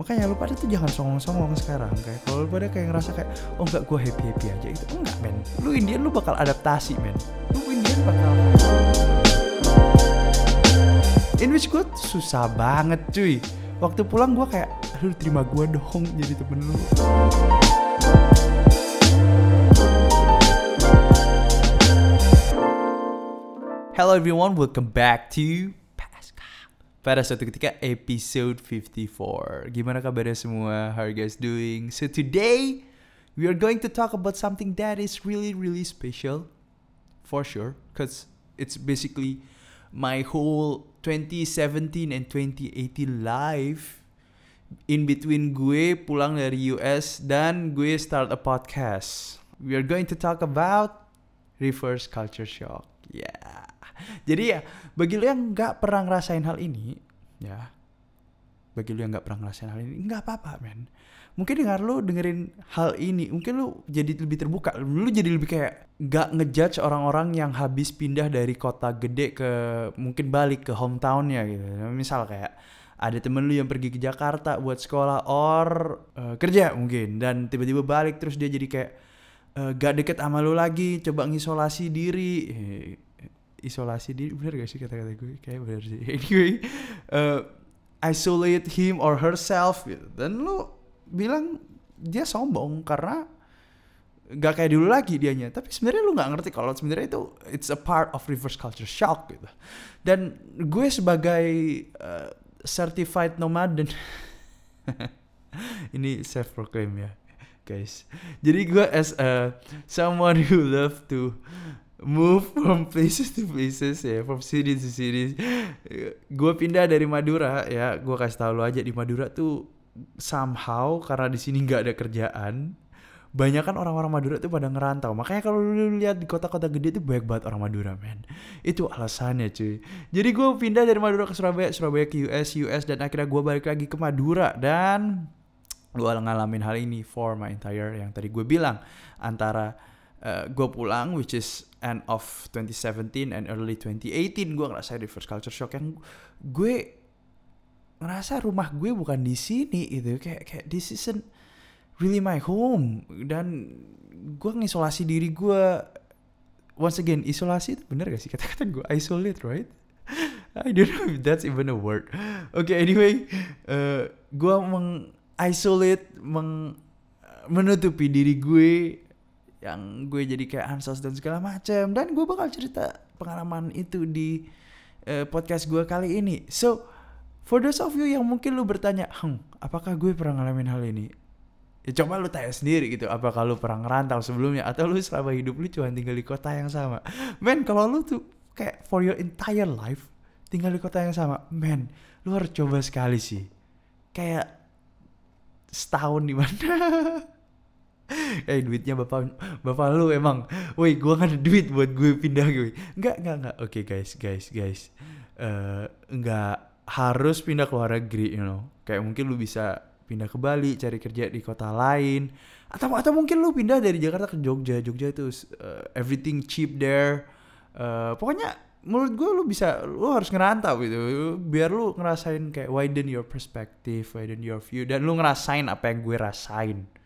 makanya lu pada tuh jangan songong-songong sekarang kayak kalau lu pada kayak ngerasa kayak oh enggak gue happy happy aja itu enggak men. Lu Indian lu bakal adaptasi men. Lu Indian bakal in which gue susah banget cuy. Waktu pulang gue kayak lu terima gue dong jadi temen lu. Hello everyone, welcome back to. Pada suatu ketika episode 54. Gimana kabarnya semua? How are you guys doing? So today we are going to talk about something that is really really special for sure cuz it's basically my whole 2017 and 2018 life in between gue pulang dari US dan gue start a podcast. We are going to talk about reverse culture shock. Yeah. Jadi ya, bagi lo yang nggak pernah ngerasain hal ini, ya. Bagi lo yang nggak pernah ngerasain hal ini, nggak apa-apa, men. Mungkin dengar lo dengerin hal ini, mungkin lo jadi lebih terbuka, lo jadi lebih kayak nggak ngejudge orang-orang yang habis pindah dari kota gede ke mungkin balik ke hometownnya gitu. Misal kayak ada temen lu yang pergi ke Jakarta buat sekolah or uh, kerja mungkin dan tiba-tiba balik terus dia jadi kayak uh, gak deket sama lu lagi coba ngisolasi diri isolasi diri bener gak sih kata-kata gue? Kayak bener sih. Anyway uh, isolate him or herself gitu. dan lu bilang dia sombong karena gak kayak dulu lagi dianya. Tapi sebenarnya lu nggak ngerti kalau sebenarnya itu it's a part of reverse culture shock gitu. Dan gue sebagai uh, certified nomaden ini self proclaim ya guys. Jadi gue as a someone who love to move from places to places ya from city to city. Gue pindah dari Madura ya gue kasih tau lo aja di Madura tuh somehow karena di sini nggak ada kerjaan banyak kan orang-orang Madura tuh pada ngerantau. Makanya kalau lu lihat di kota-kota gede tuh banyak banget orang Madura men. Itu alasannya cuy. Jadi gue pindah dari Madura ke Surabaya Surabaya ke US US dan akhirnya gue balik lagi ke Madura. Dan gue ngalamin hal ini for my entire yang tadi gue bilang antara uh, gue pulang which is end of 2017 and early 2018 gue ngerasa reverse culture shock yang gue ngerasa rumah gue bukan di sini itu kayak kayak this isn't really my home. Dan gue ngisolasi diri gue once again isolasi itu bener gak sih? Kata-kata gue isolate right? I don't know if that's even a word. Okay, anyway uh, gue meng isolate meng menutupi diri gue yang gue jadi kayak ansos dan segala macam dan gue bakal cerita pengalaman itu di uh, podcast gue kali ini. So for those of you yang mungkin lu bertanya hm apakah gue pernah ngalamin hal ini? Ya coba lu tanya sendiri gitu apakah lu pernah ngerantau sebelumnya? Atau lu selama hidup lu cuma tinggal di kota yang sama? Men kalau lu tuh kayak for your entire life tinggal di kota yang sama men lu harus coba sekali sih. Kayak setahun di mana eh duitnya bapak bapak lu emang. Woi gua kan ada duit buat gue pindah gue nggak nggak nggak. Oke okay, guys guys. Guys uh, harus pindah ke luar negeri you know. Kayak mungkin lu bisa pindah ke Bali cari kerja di kota lain. Atau atau mungkin lu pindah dari Jakarta ke Jogja. Jogja itu uh, everything cheap there. Uh, pokoknya menurut gue lu bisa lu harus ngerantau gitu. Biar lu ngerasain kayak widen your perspective widen your view. Dan lu ngerasain apa yang gue rasain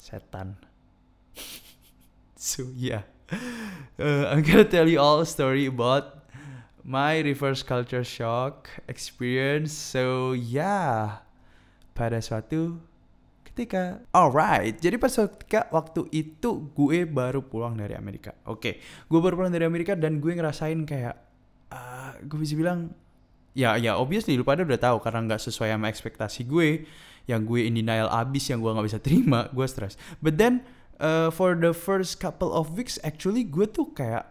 setan. So yeah. Uh, I'm gonna tell you all a story about my reverse culture shock experience. So yeah. Pada suatu ketika. Alright. Jadi pas ketika waktu itu gue baru pulang dari Amerika. Oke. Okay, gue baru pulang dari Amerika dan gue ngerasain kayak uh, gue bisa bilang ya ya obviously lu pada udah tahu karena nggak sesuai sama ekspektasi gue yang gue in denial abis yang gue nggak bisa terima gue stres. But then uh, for the first couple of weeks actually gue tuh kayak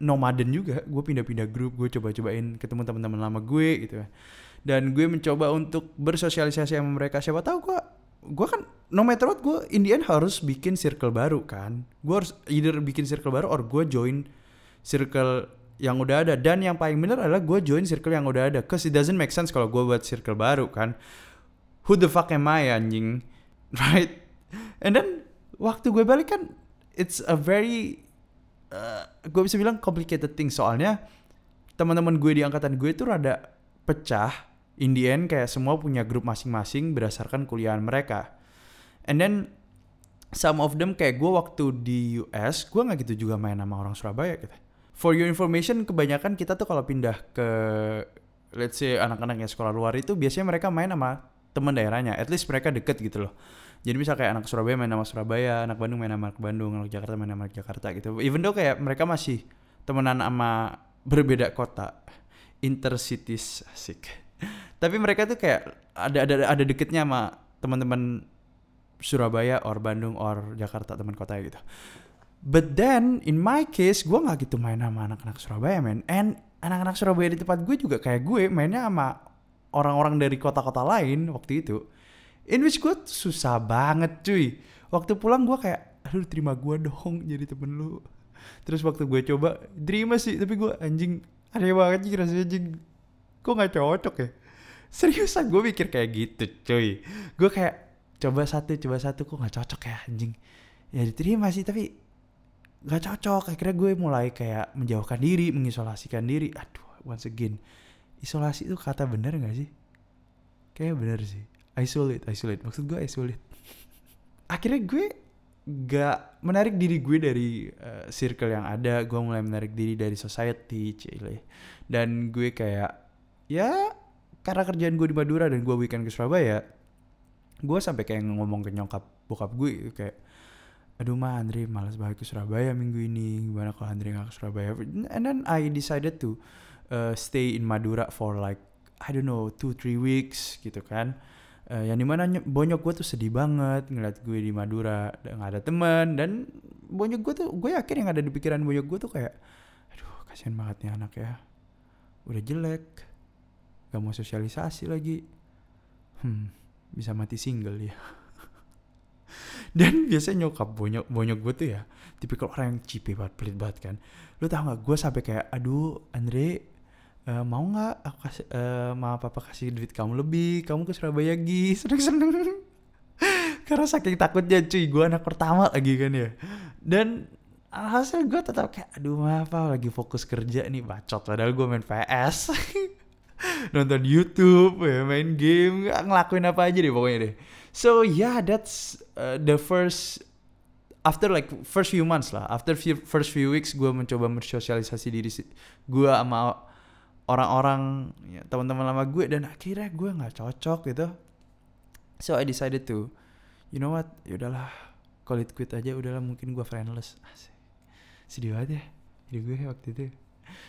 nomaden juga. Gue pindah-pindah grup gue coba-cobain ketemu teman-teman lama gue gitu dan gue mencoba untuk bersosialisasi sama mereka. Siapa tahu gue gue kan no matter what gue in the end harus bikin circle baru kan. Gue harus either bikin circle baru or gue join circle yang udah ada. Dan yang paling bener adalah gue join circle yang udah ada. Cause it doesn't make sense kalau gue buat circle baru kan who the fuck am I anjing? Right? And then waktu gue balik kan it's a very uh, gue bisa bilang complicated thing soalnya. Teman-teman gue di angkatan gue itu rada pecah. In the end kayak semua punya grup masing-masing berdasarkan kuliahan mereka. And then some of them kayak gue waktu di US gue nggak gitu juga main sama orang Surabaya gitu. For your information kebanyakan kita tuh kalau pindah ke let's say anak-anak yang sekolah luar itu biasanya mereka main sama teman daerahnya at least mereka deket gitu loh. Jadi misal kayak anak Surabaya main sama Surabaya anak Bandung main sama Bandung anak Jakarta main sama Jakarta gitu. Even though kayak mereka masih temenan sama berbeda kota intercities asik. Tapi mereka tuh kayak ada ada ada deketnya sama teman-teman Surabaya or Bandung or Jakarta teman kota gitu. But then in my case gue nggak gitu main sama anak-anak Surabaya men. And anak-anak Surabaya di tempat gue juga kayak gue mainnya sama orang-orang dari kota-kota lain waktu itu in which gue susah banget cuy. Waktu pulang gue kayak aduh terima gue dong jadi temen lu. Terus waktu gue coba terima sih tapi gue anjing aneh banget sih rasanya anjing. Kok nggak cocok ya? Seriusan gue mikir kayak gitu cuy. Gue kayak coba satu coba satu kok nggak cocok ya anjing? Ya diterima sih tapi nggak cocok. Akhirnya gue mulai kayak menjauhkan diri mengisolasikan diri. Aduh once again isolasi itu kata bener gak sih? Kayak bener sih. Isolate, isolate. Maksud gue isolate. Akhirnya gue gak menarik diri gue dari uh, circle yang ada. Gue mulai menarik diri dari society, cile. Dan gue kayak, ya karena kerjaan gue di Madura dan gue weekend ke Surabaya, gue sampai kayak ngomong ke nyokap bokap gue kayak, aduh mah Andre malas balik ke Surabaya minggu ini, gimana kalau Andre gak ke Surabaya? And then I decided to uh, stay in Madura for like I don't know two three weeks gitu kan. Uh, yang di mana bonyok gue tuh sedih banget ngeliat gue di Madura nggak ada teman dan bonyok gue tuh gue yakin yang ada di pikiran bonyok gue tuh kayak aduh kasihan banget nih anak ya. Udah jelek. Gak mau sosialisasi lagi. Hmm bisa mati single ya. Dan biasanya nyokap bonyok bonyok gue tuh ya tipikal orang yang cipe banget pelit banget kan. Lu tau gak gue sampai kayak aduh Andre uh, mau nggak aku kasih uh, mau papa kasih duit kamu lebih? Kamu ke Surabaya gi. Seneng seneng. Karena saking takutnya cuy gue anak pertama lagi kan ya. Dan hasil gue tetap kayak aduh apa lagi fokus kerja nih bacot. Padahal gue main PS nonton YouTube ya main game ngelakuin apa aja deh pokoknya deh. So yeah that's uh, the first after like first few months lah. After few, first few weeks gue mencoba bersosialisasi diri gue sama orang-orang ya, teman-teman lama gue dan akhirnya gue nggak cocok gitu. So I decided to you know what? Yaudahlah call it quit aja udahlah mungkin gue friendless. Asik. sedih banget ya jadi gue waktu itu.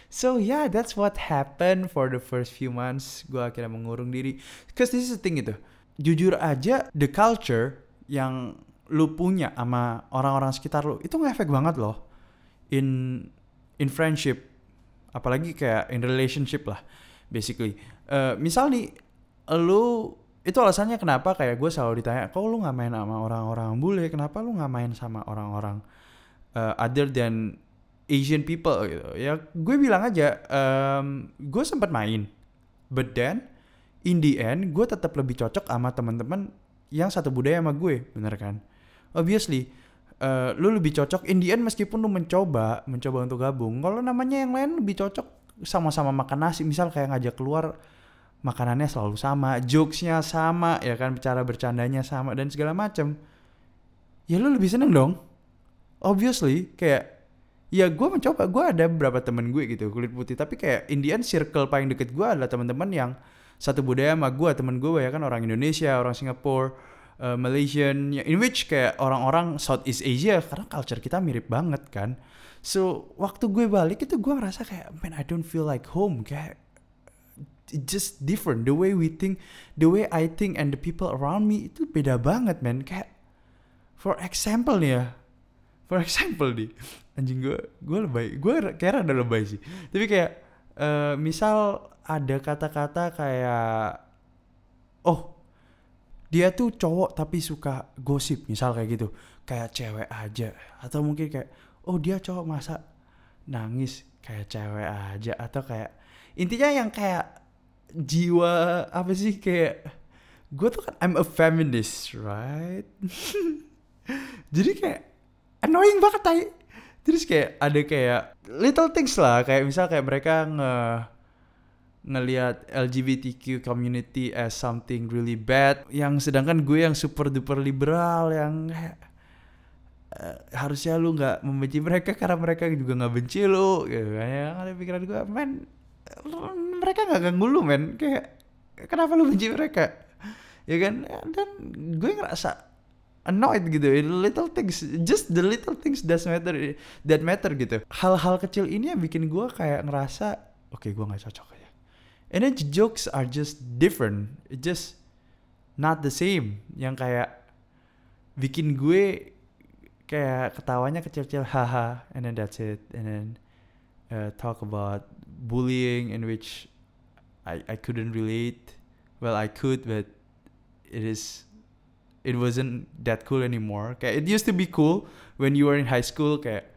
So yeah that's what happened for the first few months. Gue akhirnya mengurung diri. Cause this is the thing gitu jujur aja the culture yang lu punya sama orang-orang sekitar lu itu ngefek banget loh. In in friendship apalagi kayak in relationship lah basically. Uh, misal nih lu itu alasannya kenapa kayak gue selalu ditanya kok lu nggak main sama orang-orang bule? Kenapa lu nggak main sama orang-orang uh, other than Asian people? Gitu. Ya gue bilang aja um, gue sempat main but then in the end gue tetap lebih cocok sama teman-teman yang satu budaya sama gue bener kan? Obviously uh, lu lebih cocok in the end meskipun lu mencoba mencoba untuk gabung. Kalau namanya yang lain lebih cocok sama-sama makan nasi. Misal kayak ngajak keluar makanannya selalu sama jokesnya sama ya kan cara bercandanya sama dan segala macam ya lu lebih seneng dong. Obviously kayak ya gue mencoba gue ada beberapa temen gue gitu kulit putih. Tapi kayak Indian circle paling deket gue adalah teman-teman yang satu budaya sama gue temen gue ya kan orang Indonesia orang Singapura uh, Malaysian in which kayak orang-orang Southeast Asia karena culture kita mirip banget kan. So waktu gue balik itu gue ngerasa kayak man I don't feel like home. Kayak just different. The way we think the way I think and the people around me itu beda banget man. Kayak for example nih ya. For example nih. Anjing gue gue lebay. Gue kayak ada lebay sih. Tapi kayak uh, misal ada kata-kata kayak oh dia tuh cowok tapi suka gosip misal kayak gitu. Kayak cewek aja. Atau mungkin kayak oh dia cowok masa nangis kayak cewek aja? Atau kayak intinya yang kayak jiwa apa sih kayak gue tuh kan I'm a feminist right? Jadi kayak annoying banget tay terus kayak ada kayak little things lah kayak misal kayak mereka nge ngelihat LGBTQ community as something really bad yang sedangkan gue yang super duper liberal yang uh, harusnya lu nggak membenci mereka karena mereka juga nggak benci lu gitu kan yang ada pikiran gue men mereka nggak ganggu lu men. Kayak kenapa lu benci mereka? Ya kan? Dan gue ngerasa annoyed gitu little things just the little things that matter that matter gitu. Hal-hal kecil ini yang bikin gue kayak ngerasa oke okay, gue nggak cocok and then the jokes are just different. It just not the same. Yang kayak bikin gue kayak ketawanya kecil-kecil haha and then that's it. And then uh, talk about bullying in which I I couldn't relate. Well I could but it is it wasn't that cool anymore. Kayak it used to be cool when you were in high school kayak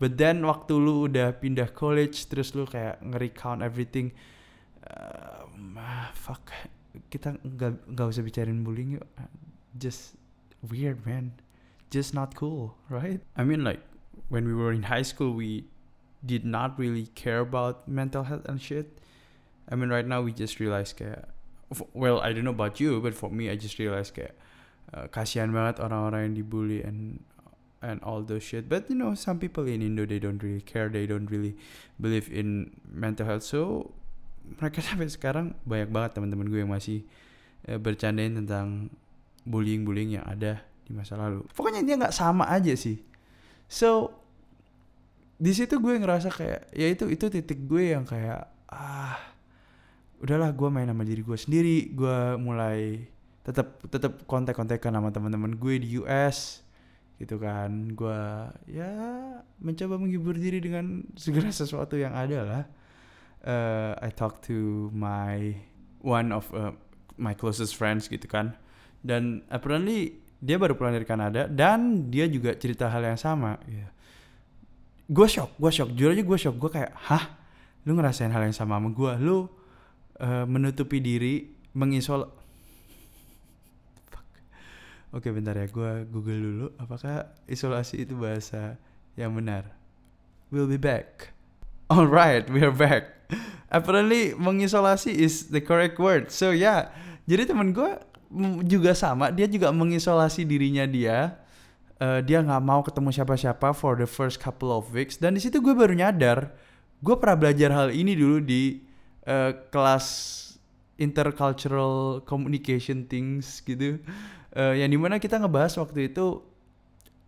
but then waktu lu udah pindah college terus lu kayak nge-recount everything uh, fuck. Kita nggak nggak usah bicarain bullying yuk. Just weird man. Just not cool right? I mean like when we were in high school we did not really care about mental health and shit. I mean right now we just realize kayak well I don't know about you but for me I just realized kayak uh, kasihan banget orang-orang yang dibully and and all those shit. But you know some people in Indo they don't really care. They don't really believe in mental health. So mereka sampai sekarang banyak banget teman-teman gue yang masih uh, bercandain tentang bullying-bullying yang ada di masa lalu. Pokoknya dia nggak sama aja sih. So di situ gue ngerasa kayak ya itu itu titik gue yang kayak ah udahlah gue main sama diri gue sendiri gue mulai tetap tetap kontak-kontakan sama teman-teman gue di US gitu kan. Gue ya mencoba menghibur diri dengan segala sesuatu yang ada lah uh, I talk to my one of uh, my closest friends gitu kan. Dan apparently dia baru pulang dari Kanada dan dia juga cerita hal yang sama. Gitu. gue shock gue shock. Jujur aja gue shock. Gue kayak hah? Lu ngerasain hal yang sama sama gue lu uh, menutupi diri mengisol Oke bentar ya, gue google dulu apakah isolasi itu bahasa yang benar. We'll be back. Alright, we are back. Apparently mengisolasi is the correct word. So yeah. jadi temen gue juga sama, dia juga mengisolasi dirinya dia. Uh, dia nggak mau ketemu siapa-siapa for the first couple of weeks. Dan di situ gue baru nyadar, gue pernah belajar hal ini dulu di uh, kelas intercultural communication things gitu uh, yang di mana kita ngebahas waktu itu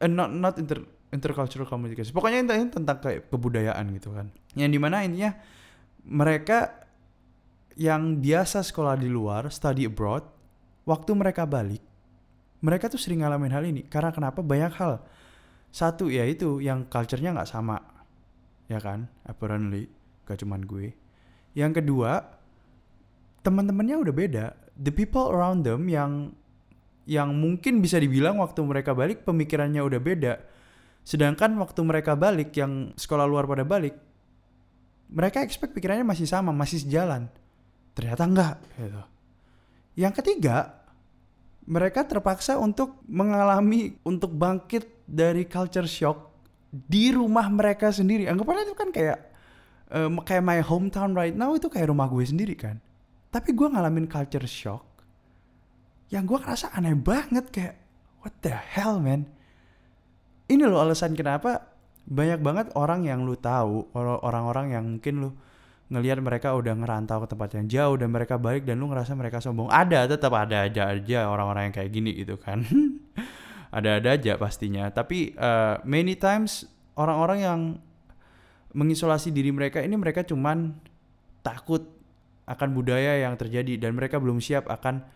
uh, not not inter intercultural communication. Pokoknya intinya tentang kayak kebudayaan gitu kan. Yang di mana intinya mereka yang biasa sekolah di luar study abroad waktu mereka balik mereka tuh sering ngalamin hal ini. Karena kenapa? Banyak hal. Satu ya itu yang culture-nya nggak sama. Ya kan? Apparently gak cuman gue. Yang kedua teman-temannya udah beda. The people around them yang yang mungkin bisa dibilang waktu mereka balik pemikirannya udah beda. Sedangkan waktu mereka balik yang sekolah luar pada balik, mereka expect pikirannya masih sama, masih sejalan. Ternyata enggak gitu. Yang ketiga, mereka terpaksa untuk mengalami untuk bangkit dari culture shock di rumah mereka sendiri. Anggapannya itu kan kayak um, kayak my hometown right now itu kayak rumah gue sendiri kan. Tapi gue ngalamin culture shock yang gue ngerasa aneh banget kayak what the hell man ini loh alasan kenapa banyak banget orang yang lu tahu orang-orang yang mungkin lu ngelihat mereka udah ngerantau ke tempat yang jauh dan mereka balik dan lu ngerasa mereka sombong. Ada tetap ada aja aja orang-orang yang kayak gini gitu kan. Ada-ada aja pastinya. Tapi uh, many times orang-orang yang mengisolasi diri mereka ini mereka cuman takut akan budaya yang terjadi dan mereka belum siap akan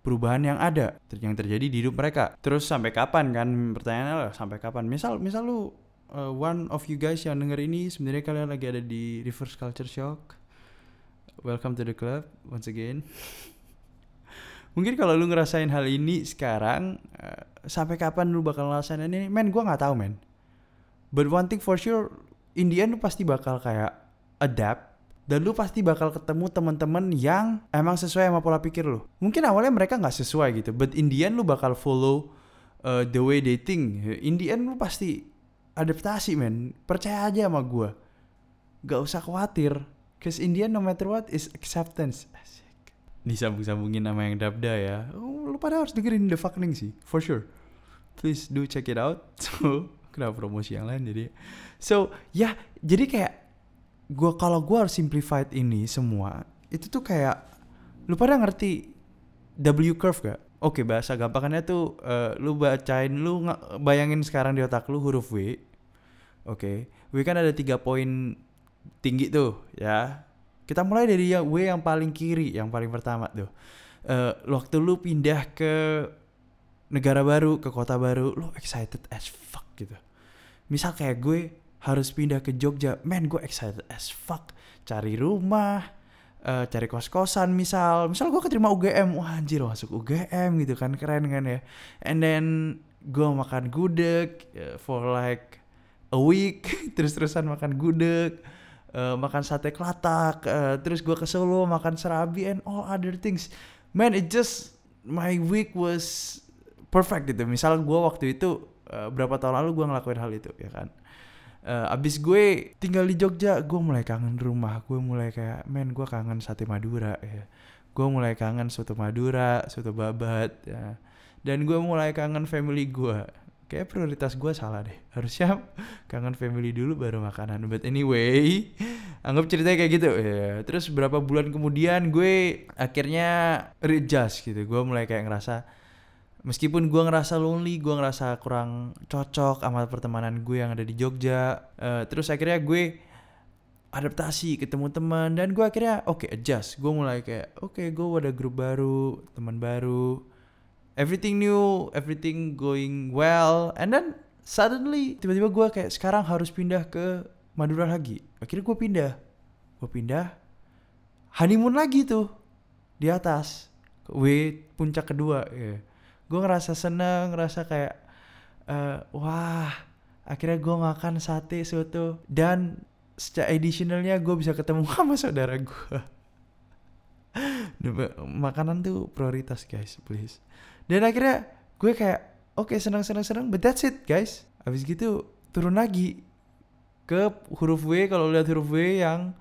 perubahan yang ada yang terjadi di hidup mereka. Terus sampai kapan kan pertanyaannya lah sampai kapan? Misal misal lu uh, one of you guys yang denger ini sebenarnya kalian lagi ada di reverse culture shock. Welcome to the club once again. Mungkin kalau lu ngerasain hal ini sekarang uh, sampai kapan lu bakal ngerasain ini? Men, gua nggak tahu men. But one thing for sure, in the end lu pasti bakal kayak adapt dan lu pasti bakal ketemu teman-teman yang emang sesuai sama pola pikir lu. Mungkin awalnya mereka nggak sesuai gitu, but in the end lu bakal follow uh, the way they think. In the end lu pasti adaptasi men. Percaya aja sama gue. Gak usah khawatir. Cause in the end no matter what is acceptance. Asik. Disambung-sambungin nama yang Dabda ya. Oh, lu pada harus dengerin The Fucking sih, for sure. Please do check it out. So, kenapa promosi yang lain jadi. So, ya, jadi kayak gua kalau gua harus simplified ini semua, itu tuh kayak lu pada ngerti W curve gak? Oke, bahasa gampangannya tuh uh, lu bacain lu bayangin sekarang di otak lu huruf W. Oke. W kan ada tiga poin tinggi tuh ya kita mulai dari yang W yang paling kiri yang paling pertama tuh uh, waktu lu pindah ke negara baru ke kota baru lu excited as fuck gitu misal kayak gue harus pindah ke Jogja. Man gue excited as fuck. Cari rumah uh, cari kos kosan misal. Misal gue keterima UGM wah anjir masuk UGM gitu kan. Keren kan ya. And then gue makan gudeg uh, for like a week. Terus terusan makan gudeg uh, makan sate kelatak uh, terus gue ke Solo makan serabi and all other things. Man it just my week was perfect gitu. Misal gue waktu itu uh, berapa tahun lalu gue ngelakuin hal itu ya kan uh, abis gue tinggal di Jogja gue mulai kangen rumah. Gue mulai kayak man gue kangen sate Madura ya. Gue mulai kangen soto Madura soto babat ya. Dan gue mulai kangen family gue. Kayak prioritas gue salah deh. Harusnya kangen family dulu baru makanan. But anyway anggap ceritanya kayak gitu ya. Terus berapa bulan kemudian gue akhirnya readjust gitu. Gue mulai kayak ngerasa meskipun gue ngerasa lonely gue ngerasa kurang cocok sama pertemanan gue yang ada di Jogja uh, terus akhirnya gue adaptasi ketemu teman dan gue akhirnya oke okay, adjust gue mulai kayak oke okay, gue ada grup baru teman baru everything new, everything going well, and then suddenly tiba-tiba gue kayak sekarang harus pindah ke Madura lagi. Akhirnya gue pindah, gue pindah, honeymoon lagi tuh di atas, W puncak kedua. Yeah. Gue ngerasa seneng, ngerasa kayak uh, wah akhirnya gue makan sate soto dan secara additionalnya gue bisa ketemu sama saudara gue. makanan tuh prioritas guys please. Dan akhirnya gue kayak oke okay, senang senang senang but that's it guys. Habis gitu turun lagi ke huruf W kalau lihat huruf W yang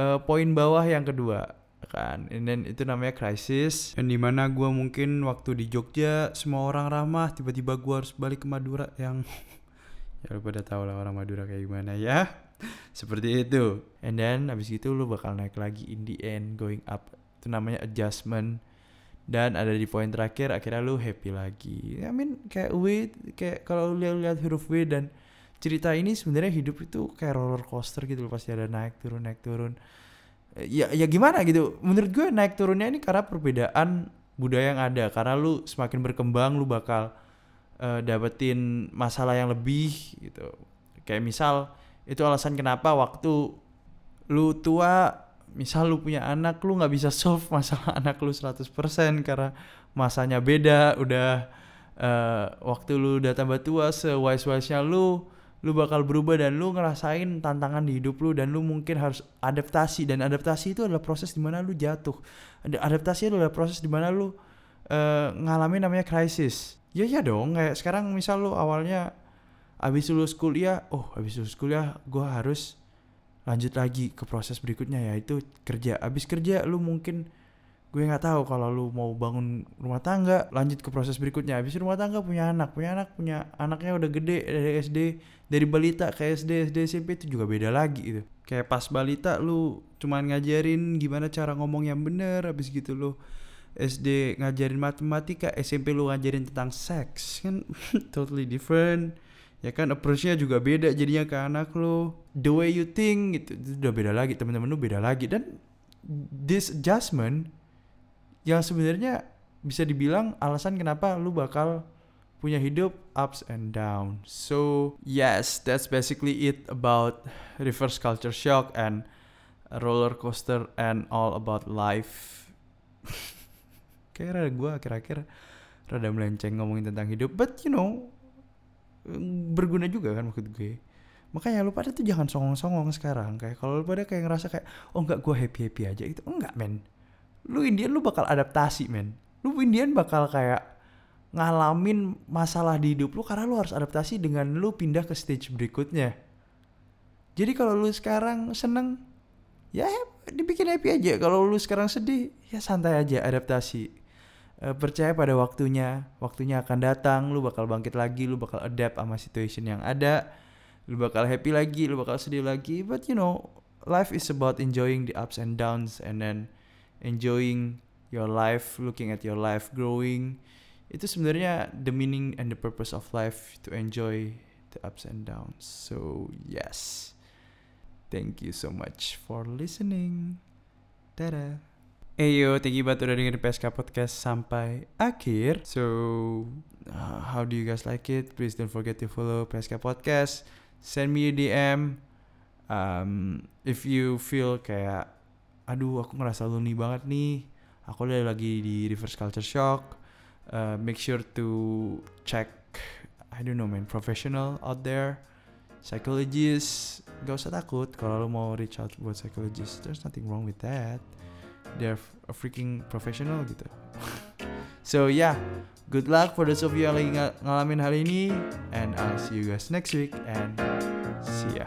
uh, poin bawah yang kedua kan. And then itu namanya krisis dan di mana gue mungkin waktu di Jogja semua orang ramah tiba-tiba gue harus balik ke Madura yang ya lu pada tahu lah orang Madura kayak gimana ya. Seperti itu. And then habis itu lu bakal naik lagi in the end going up. Itu namanya adjustment. Dan ada di poin terakhir akhirnya lu happy lagi. I mean kayak W kayak kalau lu lihat huruf W dan cerita ini sebenarnya hidup itu kayak roller coaster gitu loh. Pasti ada naik turun naik turun ya ya gimana gitu. Menurut gue naik turunnya ini karena perbedaan budaya yang ada. Karena lu semakin berkembang lu bakal uh, dapetin masalah yang lebih gitu. Kayak misal itu alasan kenapa waktu lu tua misal lu punya anak lu nggak bisa solve masalah anak lu 100% karena masanya beda udah uh, waktu lu udah tambah tua sewise-wise-nya lu lu bakal berubah dan lu ngerasain tantangan di hidup lu dan lu mungkin harus adaptasi. Dan adaptasi itu adalah proses di mana lu jatuh. Adaptasi adalah proses di mana lu uh, ngalamin namanya krisis. Ya ya dong kayak sekarang misal lu awalnya abis lulus kuliah oh abis lulus kuliah gue harus lanjut lagi ke proses berikutnya yaitu kerja. Abis kerja lu mungkin gue nggak tahu kalau lu mau bangun rumah tangga lanjut ke proses berikutnya. Abis rumah tangga punya anak punya anak punya anaknya udah gede dari SD dari balita ke SD SD SMP itu juga beda lagi gitu. Kayak pas balita lu cuman ngajarin gimana cara ngomong yang bener abis gitu lu SD ngajarin matematika SMP lu ngajarin tentang seks kan? Totally different. Ya kan approachnya juga beda jadinya ke anak lo the way you think gitu itu udah beda lagi teman-teman lu beda lagi. Dan this adjustment yang sebenarnya bisa dibilang alasan kenapa lu bakal punya hidup ups and down so yes that's basically it about reverse culture shock and roller coaster and all about life. Kayak gue akhir-akhir rada melenceng ngomongin tentang hidup. But you know berguna juga kan maksud gue. Makanya lu pada tuh jangan songong-songong sekarang. Kayak kalau lu pada kayak ngerasa kayak oh enggak gue happy happy aja. Itu enggak men lu Indian lu bakal adaptasi men. Lu Indian bakal kayak ngalamin masalah di hidup lu karena lu harus adaptasi dengan lu pindah ke stage berikutnya. Jadi kalau lu sekarang seneng ya dibikin happy aja. Kalau lu sekarang sedih ya santai aja adaptasi. Uh, percaya pada waktunya waktunya akan datang lu bakal bangkit lagi lu bakal adapt sama situation yang ada lu bakal happy lagi lu bakal sedih lagi. But you know life is about enjoying the ups and downs and then enjoying your life looking at your life growing itu sebenarnya the meaning and the purpose of life to enjoy the ups and downs so yes thank you so much for listening dadah Eyo, thank you banget udah dengerin PSK Podcast sampai akhir. So, uh, how do you guys like it? Please don't forget to follow PSK Podcast. Send me a DM. Um, if you feel kayak, aduh aku ngerasa lonely banget nih. Aku udah lagi di reverse culture shock. Uh, make sure to check, I don't know man, professional out there. Psychologist, gak usah takut kalau lo mau reach out buat psychologist. There's nothing wrong with that they're a freaking professional gitu. so yeah, good luck for those of you yang lagi ng ngalamin hal ini and I'll see you guys next week and see ya.